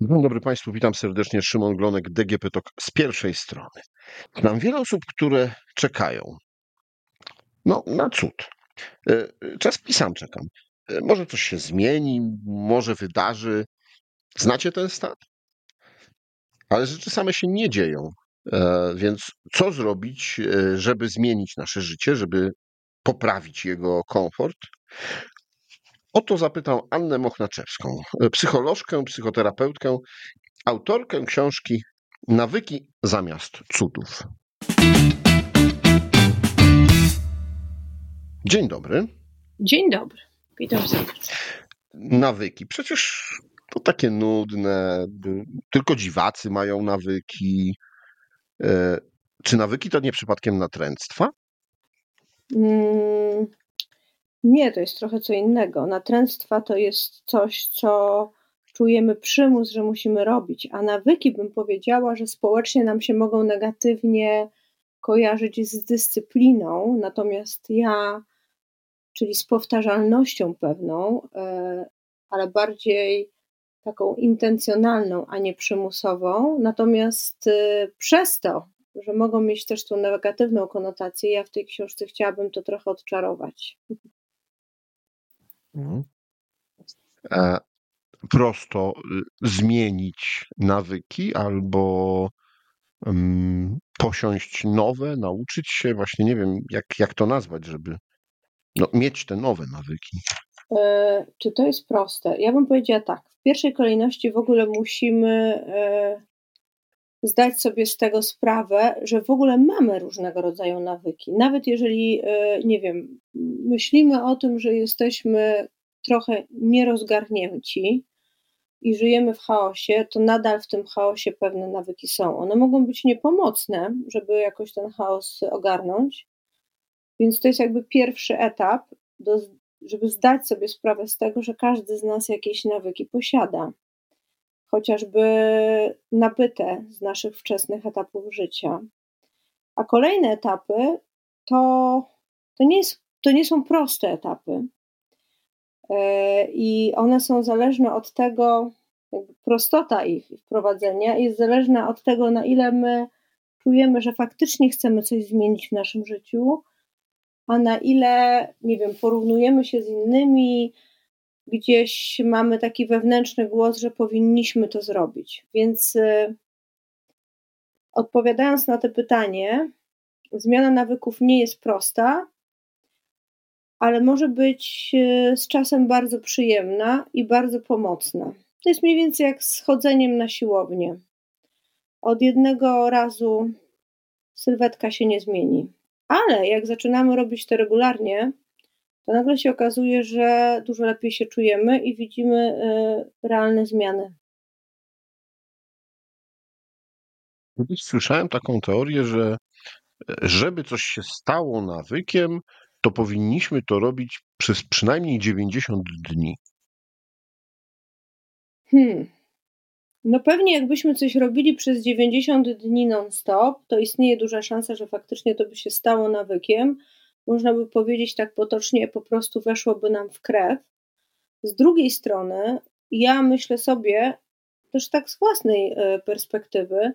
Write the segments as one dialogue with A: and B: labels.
A: Dzień dobry Państwu, witam serdecznie. Szymon Glonek, DGP TOK z pierwszej strony. Znam wiele osób, które czekają. No, na cud. E, Czas i sam czekam. E, Może coś się zmieni, może wydarzy. Znacie ten stan? Ale rzeczy same się nie dzieją. E, Więc co zrobić, żeby zmienić nasze życie, żeby poprawić jego komfort? O to zapytał Annę Mochnaczewską, e, psycholożkę, psychoterapeutkę, autorkę książki Nawyki zamiast cudów. Dzień dobry.
B: Dzień dobry, witam serdecznie.
A: Nawyki. Przecież to takie nudne. Tylko dziwacy mają nawyki. E, Czy nawyki to nie przypadkiem natręctwa?
B: Nie, to jest trochę co innego. Natręctwa to jest coś, co czujemy przymus, że musimy robić, a nawyki bym powiedziała, że społecznie nam się mogą negatywnie kojarzyć z dyscypliną, natomiast ja, czyli z powtarzalnością pewną, e, ale bardziej taką intencjonalną, a nie przymusową. Natomiast e, przez to, że mogą mieć też tą negatywną konotację, ja w tej książce chciałabym to trochę odczarować.
A: Mhm. E, Prosto y, zmienić nawyki albo mm, posiąść nowe, nauczyć się, właśnie nie wiem, jak, jak to nazwać, żeby no, mieć te nowe nawyki.
B: E, Czy to jest proste? Ja bym powiedziała tak. W pierwszej kolejności w ogóle musimy e, zdać sobie z tego sprawę, że w ogóle mamy różnego rodzaju nawyki. Nawet jeżeli, e, nie wiem, myślimy o tym, że jesteśmy trochę nierozgarnięci i żyjemy w chaosie, to nadal w tym chaosie pewne nawyki są. One mogą być niepomocne, żeby jakoś ten chaos ogarnąć. Więc to jest jakby pierwszy etap, do, żeby zdać sobie sprawę z tego, że każdy z nas jakieś nawyki posiada, chociażby nabyte z naszych wczesnych etapów życia. A kolejne etapy to, to, nie, jest, to nie są proste etapy. E, I one są zależne od tego, prostota ich wprowadzenia jest zależna od tego, na ile my czujemy, że faktycznie chcemy coś zmienić w naszym życiu, a na ile, nie wiem, porównujemy się z innymi, gdzieś mamy taki wewnętrzny głos, że powinniśmy to zrobić. Więc y, odpowiadając na to pytanie, zmiana nawyków nie jest prosta, ale może być y, z czasem bardzo przyjemna i bardzo pomocna. To jest mniej więcej jak z chodzeniem na siłownię. Od jednego razu sylwetka się nie zmieni. Ale jak zaczynamy robić to regularnie, to nagle się okazuje, że dużo lepiej się czujemy i widzimy y, realne zmiany.
A: Kiedyś słyszałem taką teorię, że e, żeby coś się stało nawykiem, to powinniśmy to robić przez przynajmniej 90 dni.
B: Hmm. No pewnie jakbyśmy coś robili przez 90 dni non-stop, to istnieje duża szansa, że faktycznie to by się stało nawykiem. Można by powiedzieć tak potocznie, po prostu weszłoby nam w krew. Z drugiej strony, ja myślę sobie, też tak z własnej e, perspektywy,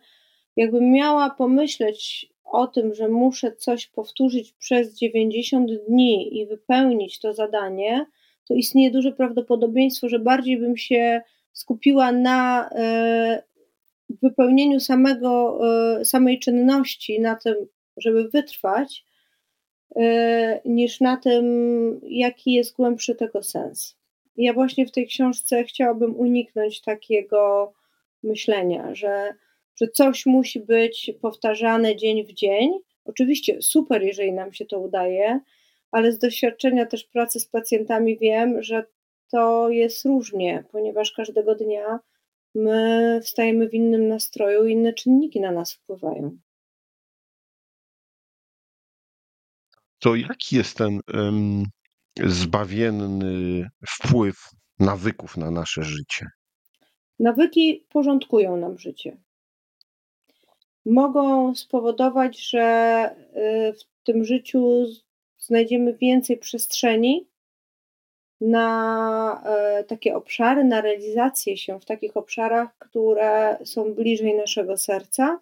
B: jakbym miała pomyśleć o tym, że muszę coś powtórzyć przez 90 dni i wypełnić to zadanie, to istnieje duże prawdopodobieństwo, że bardziej bym się skupiła na e, wypełnieniu samego, e, samej czynności, na tym, żeby wytrwać, niż na tym, jaki jest głębszy tego sens. Ja właśnie w tej książce chciałabym uniknąć takiego myślenia, że, że coś musi być powtarzane dzień w dzień. Oczywiście super, jeżeli nam się to udaje, ale z doświadczenia też pracy z pacjentami wiem, że to jest różnie, ponieważ każdego dnia my wstajemy w innym nastroju, inne czynniki na nas wpływają.
A: To jaki jest ten em, zbawienny wpływ nawyków na nasze życie?
B: Nawyki porządkują nam życie. Mogą spowodować, że y, w tym życiu znajdziemy więcej przestrzeni na e, takie obszary, na realizację się w takich obszarach, które są bliżej naszego serca.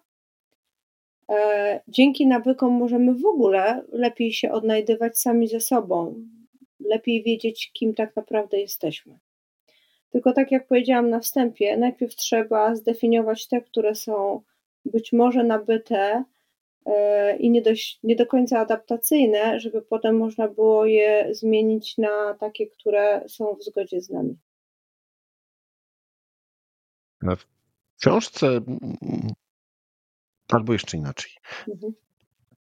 B: E, dzięki nawykom możemy w ogóle lepiej się odnajdywać sami ze sobą, lepiej wiedzieć, kim tak naprawdę jesteśmy. Tylko tak jak powiedziałam na wstępie, najpierw trzeba zdefiniować te, które są być może nabyte e, i nie, nie do końca adaptacyjne, żeby potem można było je zmienić na takie, które są w zgodzie z nami.
A: W książce, albo jeszcze inaczej, mhm.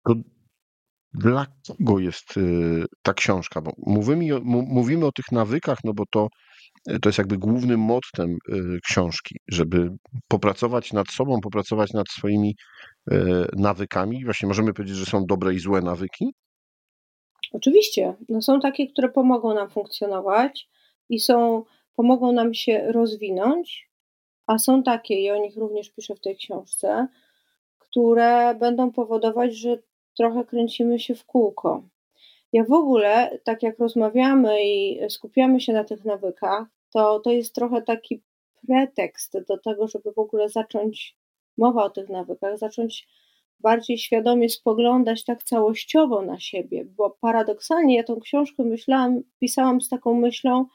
A: to dla kogo jest y, ta książka? Bo mówimy, mówimy o tych nawykach, no bo to to jest jakby głównym mottem y, książki, żeby popracować nad sobą, popracować nad swoimi y, nawykami. Właśnie możemy powiedzieć, że są dobre i złe nawyki?
B: Oczywiście. No są takie, które pomogą nam funkcjonować i są, pomogą nam się rozwinąć, a są takie, i o nich również piszę w tej książce, które będą powodować, że trochę kręcimy się w kółko. Ja w ogóle, tak jak rozmawiamy i skupiamy się na tych nawykach, to to jest trochę taki pretekst do tego, żeby w ogóle zacząć mowa o tych nawykach, zacząć bardziej świadomie spoglądać tak całościowo na siebie, bo paradoksalnie ja tą książkę myślałam, pisałam z taką myślą,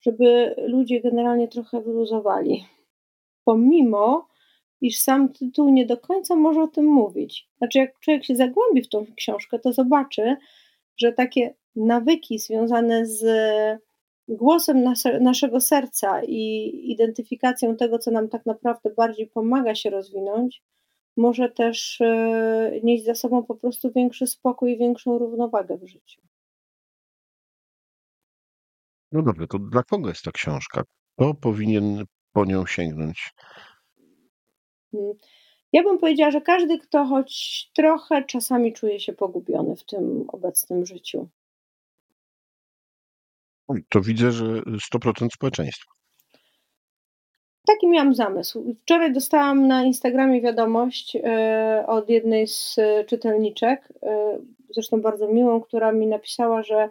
B: żeby ludzie generalnie trochę wyluzowali. Pomimo, iż sam tytuł nie do końca może o tym mówić. Znaczy, jak człowiek się zagłębi w tą książkę, to zobaczy, że takie nawyki związane z głosem naszego serca i identyfikacją tego, co nam tak naprawdę bardziej pomaga się rozwinąć, może też e, nieść za sobą po prostu większy spokój i większą równowagę w życiu.
A: No dobrze, to dla kogo jest ta książka? Kto powinien po nią sięgnąć?
B: Hmm. Ja bym powiedziała, że każdy, kto choć trochę czasami czuje się pogubiony w tym obecnym życiu.
A: To widzę, że 100% społeczeństwa.
B: Taki miałam zamysł. Wczoraj dostałam na Instagramie wiadomość e, od jednej z czytelniczek, e, zresztą bardzo miłą, która mi napisała, że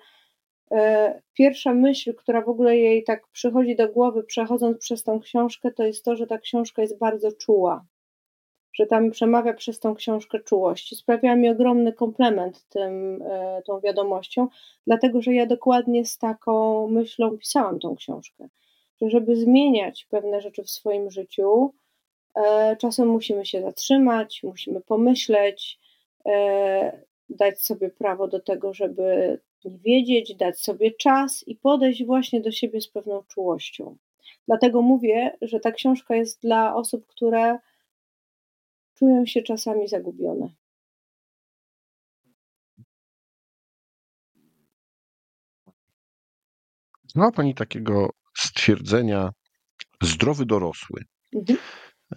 B: pierwsza myśl, która w ogóle jej tak przychodzi do głowy, przechodząc przez tą książkę, to jest to, że ta książka jest bardzo czuła że tam przemawia przez tą książkę czułość. Sprawiała mi ogromny komplement tym, e, tą wiadomością, dlatego że ja dokładnie z taką myślą pisałam tą książkę. Że żeby zmieniać pewne rzeczy w swoim życiu, e, czasem musimy się zatrzymać, musimy pomyśleć, e, dać sobie prawo do tego, żeby wiedzieć, dać sobie czas i podejść właśnie do siebie z pewną czułością. Dlatego mówię, że ta książka jest dla osób, które czują się czasami zagubione.
A: Znała Pani takiego stwierdzenia zdrowy dorosły? Mhm.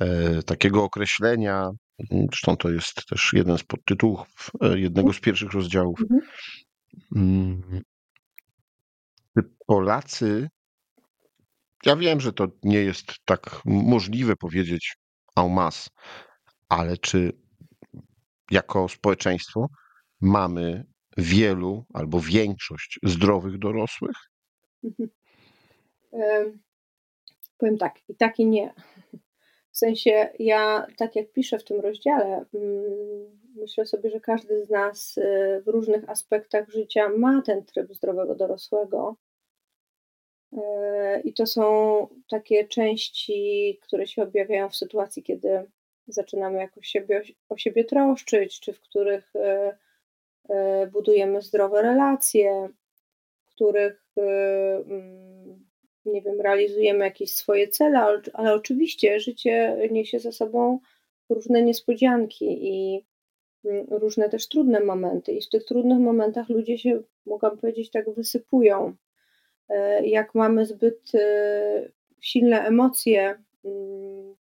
A: E, takiego określenia, zresztą to jest też jeden z podtytułów e, jednego z pierwszych rozdziałów. Mhm. Mm. Polacy, ja wiem, że to nie jest tak możliwe powiedzieć en masse, ale czy jako społeczeństwo mamy wielu albo większość zdrowych dorosłych?
B: Powiem tak, i tak i nie. W sensie ja, tak jak piszę w tym rozdziale, mm, myślę sobie, że każdy z nas y, w różnych aspektach życia ma ten tryb zdrowego dorosłego. Y, I to są takie części, które się objawiają w sytuacji, kiedy zaczynamy jakoś siebie, o siebie troszczyć, czy w których e, budujemy zdrowe relacje, w których mm, nie wiem, realizujemy jakieś swoje cele, ale oczywiście życie niesie ze sobą różne niespodzianki i mm, różne też trudne momenty. I w tych trudnych momentach ludzie się, mogłam powiedzieć, tak wysypują. Jak mamy zbyt silne emocje, mm,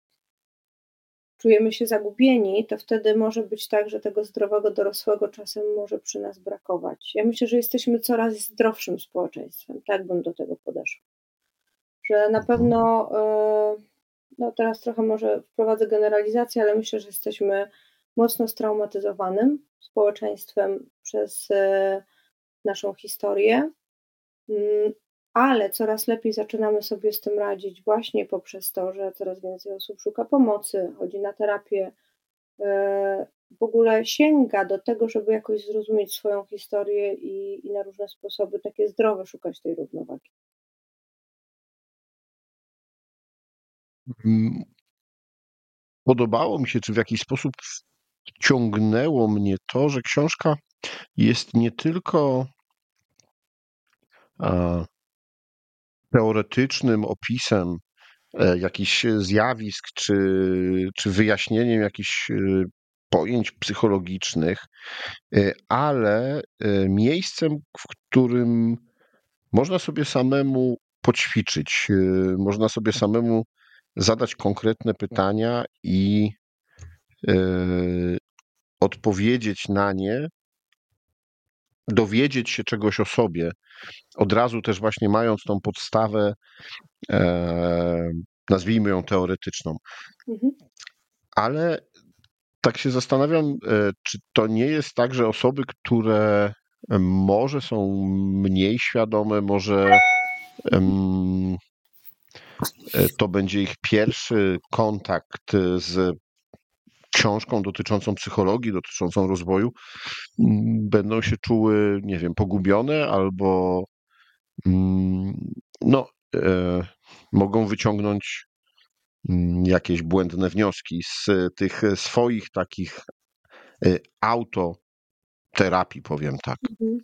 B: czujemy się zagubieni, to wtedy może być tak, że tego zdrowego dorosłego czasem może przy nas brakować. Ja myślę, że jesteśmy coraz zdrowszym społeczeństwem. Tak bym do tego podeszła. Że na pewno, e, no teraz trochę może wprowadzę generalizację, ale myślę, że jesteśmy mocno straumatyzowanym społeczeństwem przez e, naszą historię. Mm, ale coraz lepiej zaczynamy sobie z tym radzić właśnie poprzez to, że coraz więcej osób szuka pomocy, chodzi na terapię, e, w ogóle sięga do tego, żeby jakoś zrozumieć swoją historię i, i na różne sposoby takie zdrowe szukać tej równowagi.
A: Podobało mi się, czy w jakiś sposób wciągnęło mnie to, że książka jest nie tylko teoretycznym opisem e, jakichś zjawisk, czy, czy wyjaśnieniem jakichś e, pojęć psychologicznych, e, ale miejscem, w którym można sobie samemu poćwiczyć, można sobie samemu zadać konkretne pytania i odpowiedzieć na nie, dowiedzieć się czegoś o sobie, od razu też właśnie mając tą podstawę, e, nazwijmy ją teoretyczną. Mhm. Ale tak się zastanawiam, e, czy to nie jest tak, że osoby, które może są mniej świadome, może um, to będzie ich pierwszy kontakt z książką dotyczącą psychologii, dotyczącą rozwoju, będą się czuły, nie wiem, pogubione albo Mm, no, e, mogą wyciągnąć mm, jakieś błędne wnioski z tych swoich takich e, autoterapii, powiem tak. Mhm.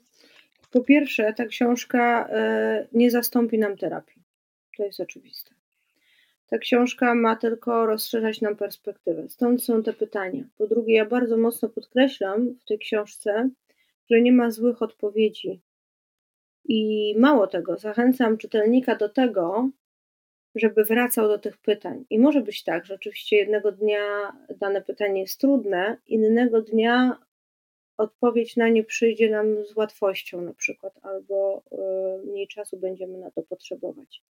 B: Po pierwsze, ta książka e, nie zastąpi nam terapii. To jest oczywiste. Ta książka ma tylko rozszerzać nam perspektywę. Stąd są te pytania. Po drugie, ja bardzo mocno podkreślam w tej książce, że nie ma złych odpowiedzi i mało tego, zachęcam czytelnika do tego, żeby wracał do tych pytań. I może być tak, że oczywiście jednego dnia dane pytanie jest trudne, innego dnia odpowiedź na nie przyjdzie nam z łatwością, na przykład, albo y, mniej czasu będziemy na to potrzebować.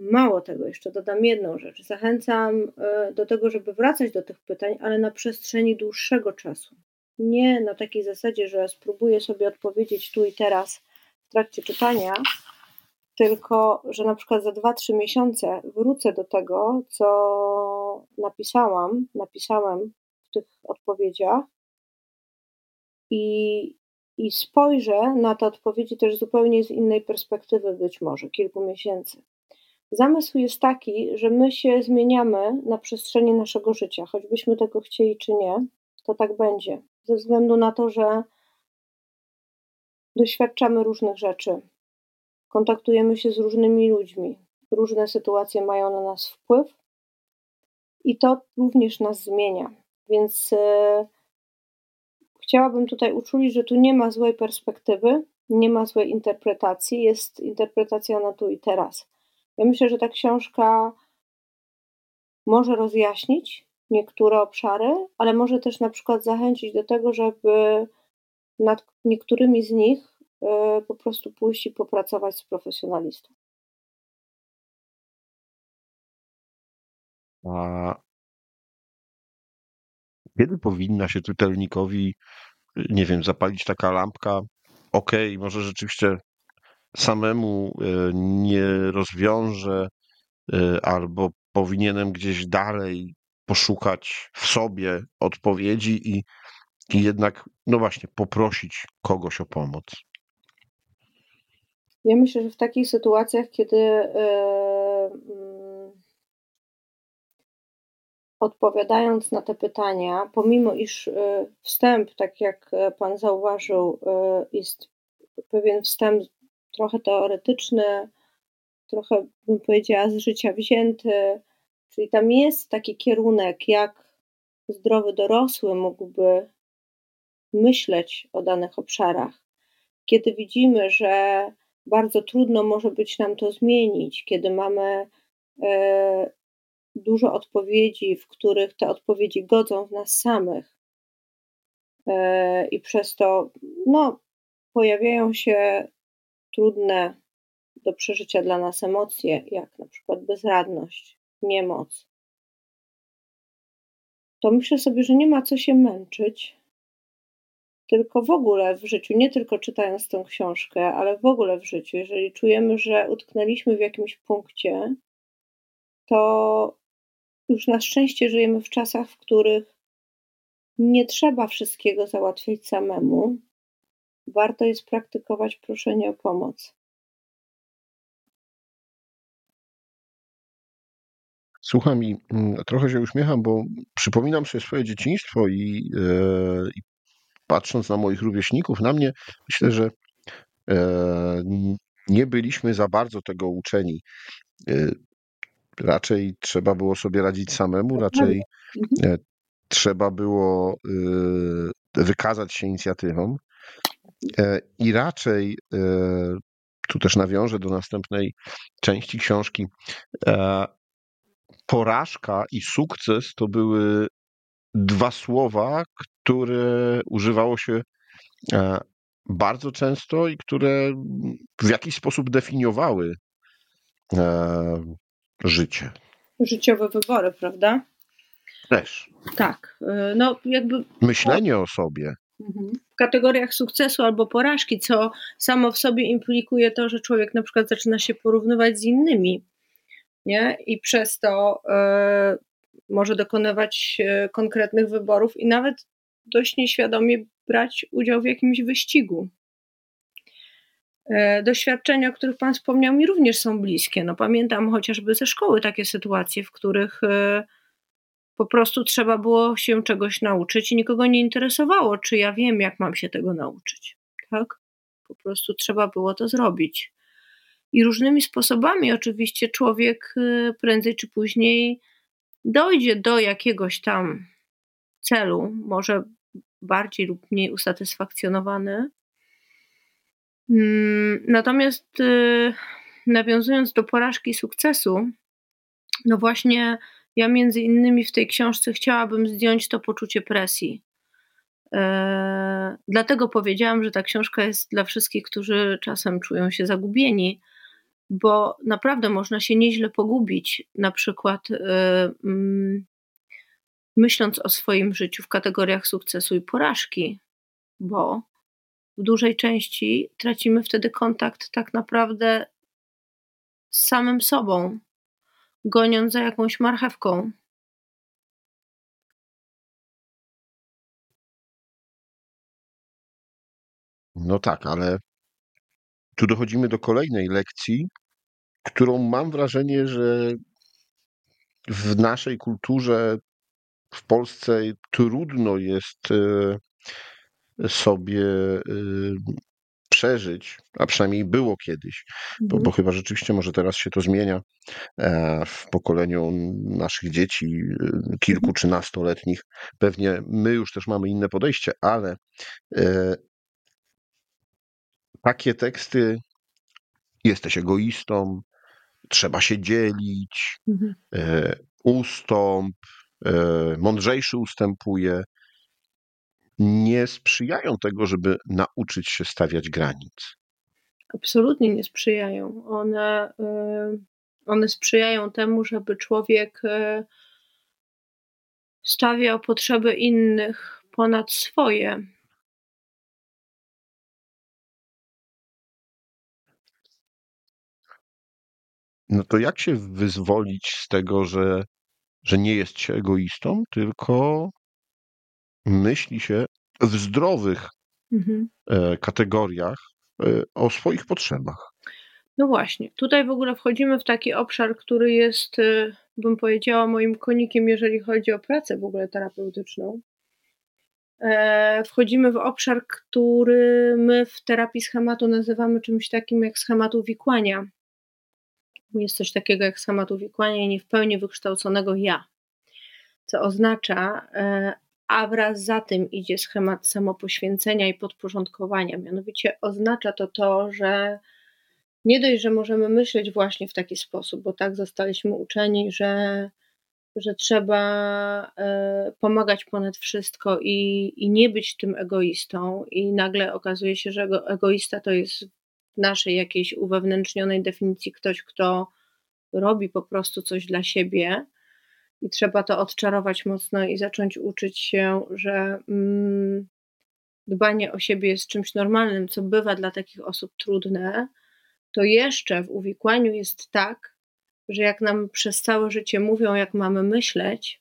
B: Mało tego, jeszcze dodam jedną rzecz. Zachęcam y, do tego, żeby wracać do tych pytań, ale na przestrzeni dłuższego czasu nie na takiej zasadzie, że spróbuję sobie odpowiedzieć tu i teraz w trakcie czytania, tylko że na przykład za 2-3 miesiące wrócę do tego, co napisałam, napisałem w tych odpowiedziach i, i spojrzę na te odpowiedzi też zupełnie z innej perspektywy, być może kilku miesięcy. Zamysł jest taki, że my się zmieniamy na przestrzeni naszego życia, choćbyśmy tego chcieli czy nie, to tak będzie. Ze względu na to, że doświadczamy różnych rzeczy, kontaktujemy się z różnymi ludźmi, różne sytuacje mają na nas wpływ i to również nas zmienia. Więc e, chciałabym tutaj uczulić, że tu nie ma złej perspektywy, nie ma złej interpretacji, jest interpretacja na tu i teraz. Ja myślę, że ta książka może rozjaśnić niektóre obszary, ale może też na przykład zachęcić do tego, żeby nad niektórymi z nich e, po prostu pójść i popracować z profesjonalistą.
A: A kiedy powinna się czytelnikowi, nie wiem, zapalić taka lampka? Okej, okay, może rzeczywiście samemu e, nie rozwiąże, e, albo powinienem gdzieś dalej poszukać w sobie odpowiedzi i, i jednak, no właśnie, poprosić kogoś o pomoc.
B: Ja myślę, że w takich sytuacjach, kiedy yy, odpowiadając na te pytania, pomimo iż wstęp, tak jak Pan zauważył, jest pewien wstęp trochę teoretyczny, trochę bym powiedziała z życia wzięty, Czyli tam jest taki kierunek, jak zdrowy dorosły mógłby myśleć o danych obszarach. Kiedy widzimy, że bardzo trudno może być nam to zmienić, kiedy mamy e, dużo odpowiedzi, w których te odpowiedzi godzą w nas samych, e, i przez to no, pojawiają się trudne do przeżycia dla nas emocje, jak na przykład bezradność, niemoc, to myślę sobie, że nie ma co się męczyć, tylko w ogóle w życiu, nie tylko czytając tę książkę, ale w ogóle w życiu, jeżeli czujemy, że utknęliśmy w jakimś punkcie, to już na szczęście żyjemy w czasach, w których nie trzeba wszystkiego załatwiać samemu. Warto jest praktykować proszenie o pomoc.
A: Słucham i mm, trochę się uśmiecham, bo przypominam sobie swoje dzieciństwo i, e, i patrząc na moich rówieśników, na mnie, myślę, że e, nie byliśmy za bardzo tego uczeni. E, raczej trzeba było sobie radzić samemu, raczej
B: Mhm.
A: e, trzeba było wykazać się inicjatywą i raczej e, tu też nawiążę do następnej części książki. E, porażka i sukces to były dwa słowa, które używało się e, bardzo często i które w jakiś sposób definiowały e, życie.
B: Życiowe wybory, prawda?
A: Też.
B: Tak. No, jakby
A: Myślenie o sobie.
B: Mhm. Kategoriach sukcesu albo porażki, co samo w sobie implikuje to, że człowiek na przykład zaczyna się porównywać z innymi, nie? I przez to e, może dokonywać e, konkretnych wyborów i nawet dość nieświadomie brać udział w jakimś wyścigu. E, Doświadczenia, o których Pan wspomniał, mi również są bliskie. No, pamiętam chociażby ze szkoły takie sytuacje, w których po prostu trzeba było się czegoś nauczyć i nikogo nie interesowało, czy ja wiem, jak mam się tego nauczyć. Tak? Po prostu trzeba było to zrobić. I różnymi sposobami, oczywiście, człowiek e, prędzej czy później dojdzie do jakiegoś tam celu, może bardziej lub mniej usatysfakcjonowany. Mm, Natomiast y, nawiązując do porażki sukcesu, no właśnie ja między innymi w tej książce chciałabym zdjąć to poczucie presji. E, Dlatego powiedziałam, że ta książka jest dla wszystkich, którzy czasem czują się zagubieni, bo naprawdę można się nieźle pogubić, na przykład e, mm, myśląc o swoim życiu w kategoriach sukcesu i porażki, bo w dużej części tracimy wtedy kontakt tak naprawdę z samym sobą, goniąc za jakąś marchewką.
A: No tak, ale tu dochodzimy do kolejnej lekcji, którą mam wrażenie, że w naszej kulturze w Polsce trudno jest e, sobie e, przeżyć, a przynajmniej było kiedyś, bo,
B: Mhm.
A: bo chyba rzeczywiście może teraz się to zmienia e, w pokoleniu naszych dzieci, e, kilku czy nastoletnich. Pewnie my już też mamy inne podejście, ale e, takie teksty jesteś egoistą, trzeba się dzielić,
B: Mhm.
A: ustąp, mądrzejszy ustępuje, nie sprzyjają tego, żeby nauczyć się stawiać granic.
B: Absolutnie nie sprzyjają. One, y, one sprzyjają temu, żeby człowiek y, stawiał potrzeby innych ponad swoje.
A: No to jak się wyzwolić z tego, że, że nie jest się egoistą, tylko myśli się w zdrowych
B: Mhm.
A: e, kategoriach e, o swoich potrzebach?
B: No właśnie, tutaj w ogóle wchodzimy w taki obszar, który jest, y, bym powiedziała, moim konikiem, jeżeli chodzi o pracę w ogóle terapeutyczną. E, Wchodzimy w obszar, który my w terapii schematu nazywamy czymś takim jak schemat uwikłania. Jest coś takiego jak schemat uwikłania i nie w pełni wykształconego ja, co oznacza, e, a wraz za tym idzie schemat samopoświęcenia i podporządkowania. Mianowicie oznacza to to, że nie dość, że możemy myśleć właśnie w taki sposób, bo tak zostaliśmy uczeni, że, że trzeba e, pomagać ponad wszystko i, i nie być tym egoistą, i nagle okazuje się, że ego, egoista to jest w naszej jakiejś uwewnętrznionej definicji ktoś, kto robi po prostu coś dla siebie. I trzeba to odczarować mocno i zacząć uczyć się, że mm, dbanie o siebie jest czymś normalnym, co bywa dla takich osób trudne, to jeszcze w uwikłaniu jest tak, że jak nam przez całe życie mówią, jak mamy myśleć,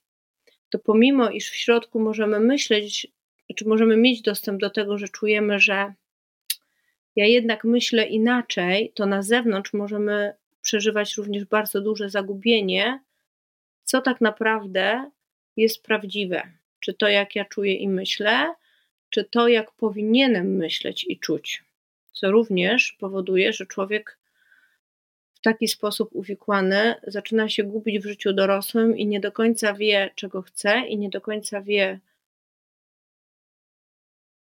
B: to pomimo iż w środku możemy myśleć, czy możemy mieć dostęp do tego, że czujemy, że ja jednak myślę inaczej, to na zewnątrz możemy przeżywać również bardzo duże zagubienie, co tak naprawdę jest prawdziwe. Czy to, jak ja czuję i myślę, czy to, jak powinienem myśleć i czuć. Co również powoduje, że człowiek w taki sposób uwikłany zaczyna się gubić w życiu dorosłym i nie do końca wie, czego chce, i nie do końca wie,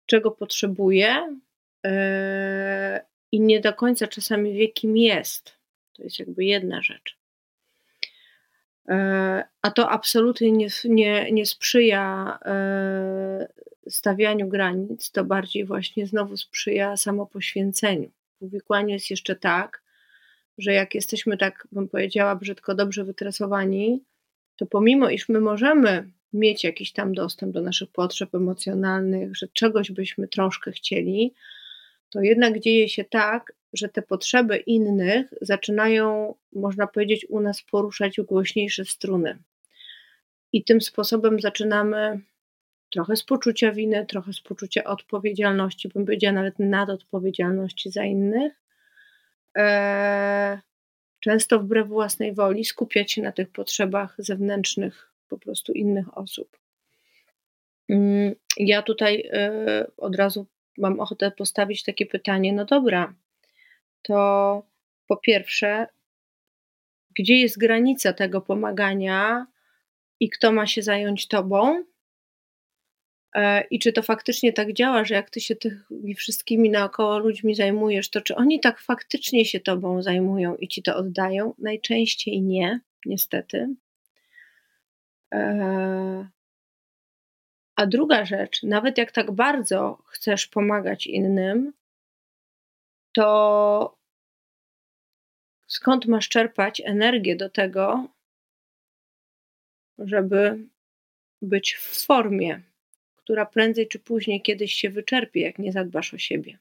B: czego potrzebuje, yy, i nie do końca czasami wie, kim jest. To jest jakby jedna rzecz. Yy, a to absolutnie nie, nie, nie sprzyja yy, stawianiu granic, to bardziej właśnie znowu sprzyja samopoświęceniu. W uwikłaniu jest jeszcze tak, że jak jesteśmy tak, bym powiedziała, brzydko dobrze wytresowani, to pomimo iż my możemy mieć jakiś tam dostęp do naszych potrzeb emocjonalnych, że czegoś byśmy troszkę chcieli, to jednak dzieje się tak, że te potrzeby innych zaczynają, można powiedzieć, u nas poruszać głośniejsze struny. I tym sposobem zaczynamy trochę z poczucia winy, trochę z poczucia odpowiedzialności, bym powiedziała nawet nadodpowiedzialności za innych, E, często wbrew własnej woli skupiać się na tych potrzebach zewnętrznych po prostu innych osób. Mm, ja tutaj e, od razu mam ochotę postawić takie pytanie: no dobra, to po pierwsze, gdzie jest granica tego pomagania i kto ma się zająć tobą? E, I czy to faktycznie tak działa, że jak ty się tymi wszystkimi naokoło ludźmi zajmujesz, to czy oni tak faktycznie się tobą zajmują i ci to oddają? Najczęściej nie, niestety. E, a druga rzecz, nawet jak tak bardzo chcesz pomagać innym, to skąd masz czerpać energię do tego, żeby być w formie, która prędzej czy później kiedyś się wyczerpie, jak nie zadbasz o siebie.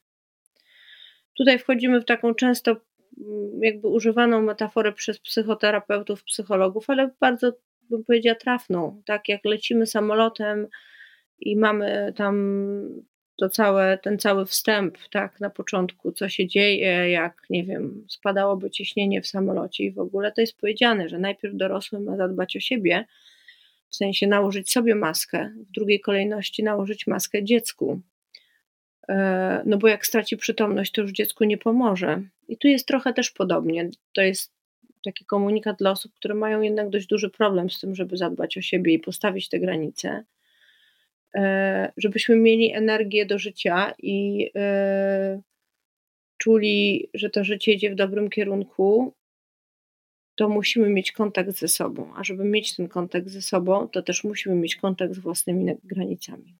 B: Tutaj wchodzimy w taką często mm, jakby używaną metaforę przez psychoterapeutów, psychologów, ale bardzo bym powiedziała trafną. Tak jak lecimy samolotem i mamy tam to całe, ten cały wstęp, tak, na początku, co się dzieje, jak, nie wiem, spadałoby ciśnienie w samolocie i w ogóle, to jest powiedziane, że najpierw dorosły ma zadbać o siebie, w sensie nałożyć sobie maskę, w drugiej kolejności nałożyć maskę dziecku. E, no bo jak straci przytomność, to już dziecku nie pomoże. I tu jest trochę też podobnie. To jest taki komunikat dla osób, które mają jednak dość duży problem z tym, żeby zadbać o siebie i postawić te granice. E, żebyśmy mieli energię do życia i e, czuli, że to życie idzie w dobrym kierunku, to musimy mieć kontakt ze sobą. A żeby mieć ten kontakt ze sobą, to też musimy mieć kontakt z własnymi granicami.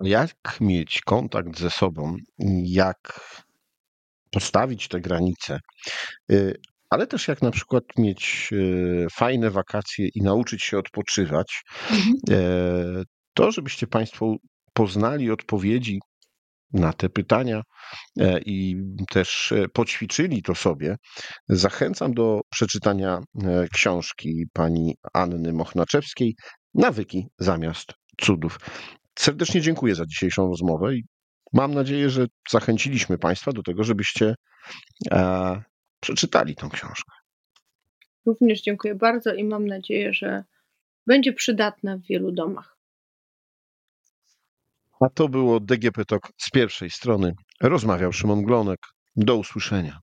A: Jak mieć kontakt ze sobą, jak postawić te granice, y, ale też jak na przykład mieć y, fajne wakacje i nauczyć się odpoczywać, mhm. E, to żebyście Państwo poznali odpowiedzi na te pytania e, i też e, poćwiczyli to sobie, zachęcam do przeczytania e, książki pani Anny Mochnaczewskiej Nawyki zamiast cudów. Serdecznie dziękuję za dzisiejszą rozmowę i mam nadzieję, że zachęciliśmy Państwa do tego, żebyście e, przeczytali tą książkę.
B: Również dziękuję bardzo i mam nadzieję, że będzie przydatna w wielu domach.
A: A to było DGP Talk z pierwszej strony. Rozmawiał Szymon Glonek. Do usłyszenia.